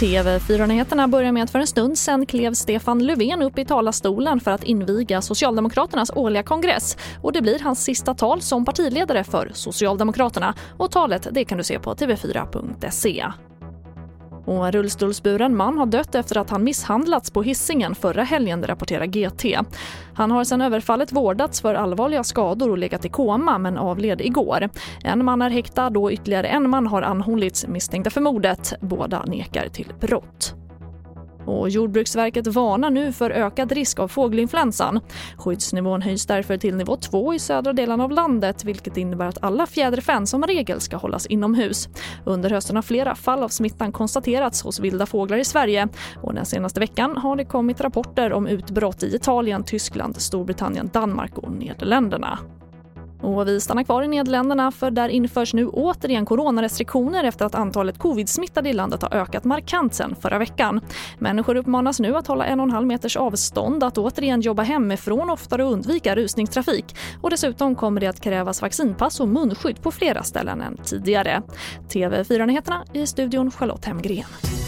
TV4-nyheterna börjar med att för en stund sen klev Stefan Löfven upp i talarstolen för att inviga Socialdemokraternas årliga kongress. Och Det blir hans sista tal som partiledare för Socialdemokraterna. Och Talet det kan du se på tv4.se. Och en rullstolsburen man har dött efter att han misshandlats på hissingen förra helgen, rapporterar GT. Han har sedan överfallet vårdats för allvarliga skador och legat i koma men avled igår. En man är häktad och ytterligare en man har anhållits misstänkta för mordet. Båda nekar till brott. Och Jordbruksverket varnar nu för ökad risk av fågelinfluensan. Skyddsnivån höjs därför till nivå 2 i södra delen av landet vilket innebär att alla fjäderfän som regel ska hållas inomhus. Under hösten har flera fall av smittan konstaterats hos vilda fåglar i Sverige och den senaste veckan har det kommit rapporter om utbrott i Italien, Tyskland, Storbritannien, Danmark och Nederländerna. Och vi stannar kvar i Nederländerna för där införs nu återigen coronarestriktioner efter att antalet covid-smittade i landet har ökat markant sen förra veckan. Människor uppmanas nu att hålla en och en halv meters avstånd, att återigen jobba hemifrån oftare och undvika rusningstrafik. Och dessutom kommer det att krävas vaccinpass och munskydd på flera ställen än tidigare. TV4-nyheterna i studion Charlotte Hemgren.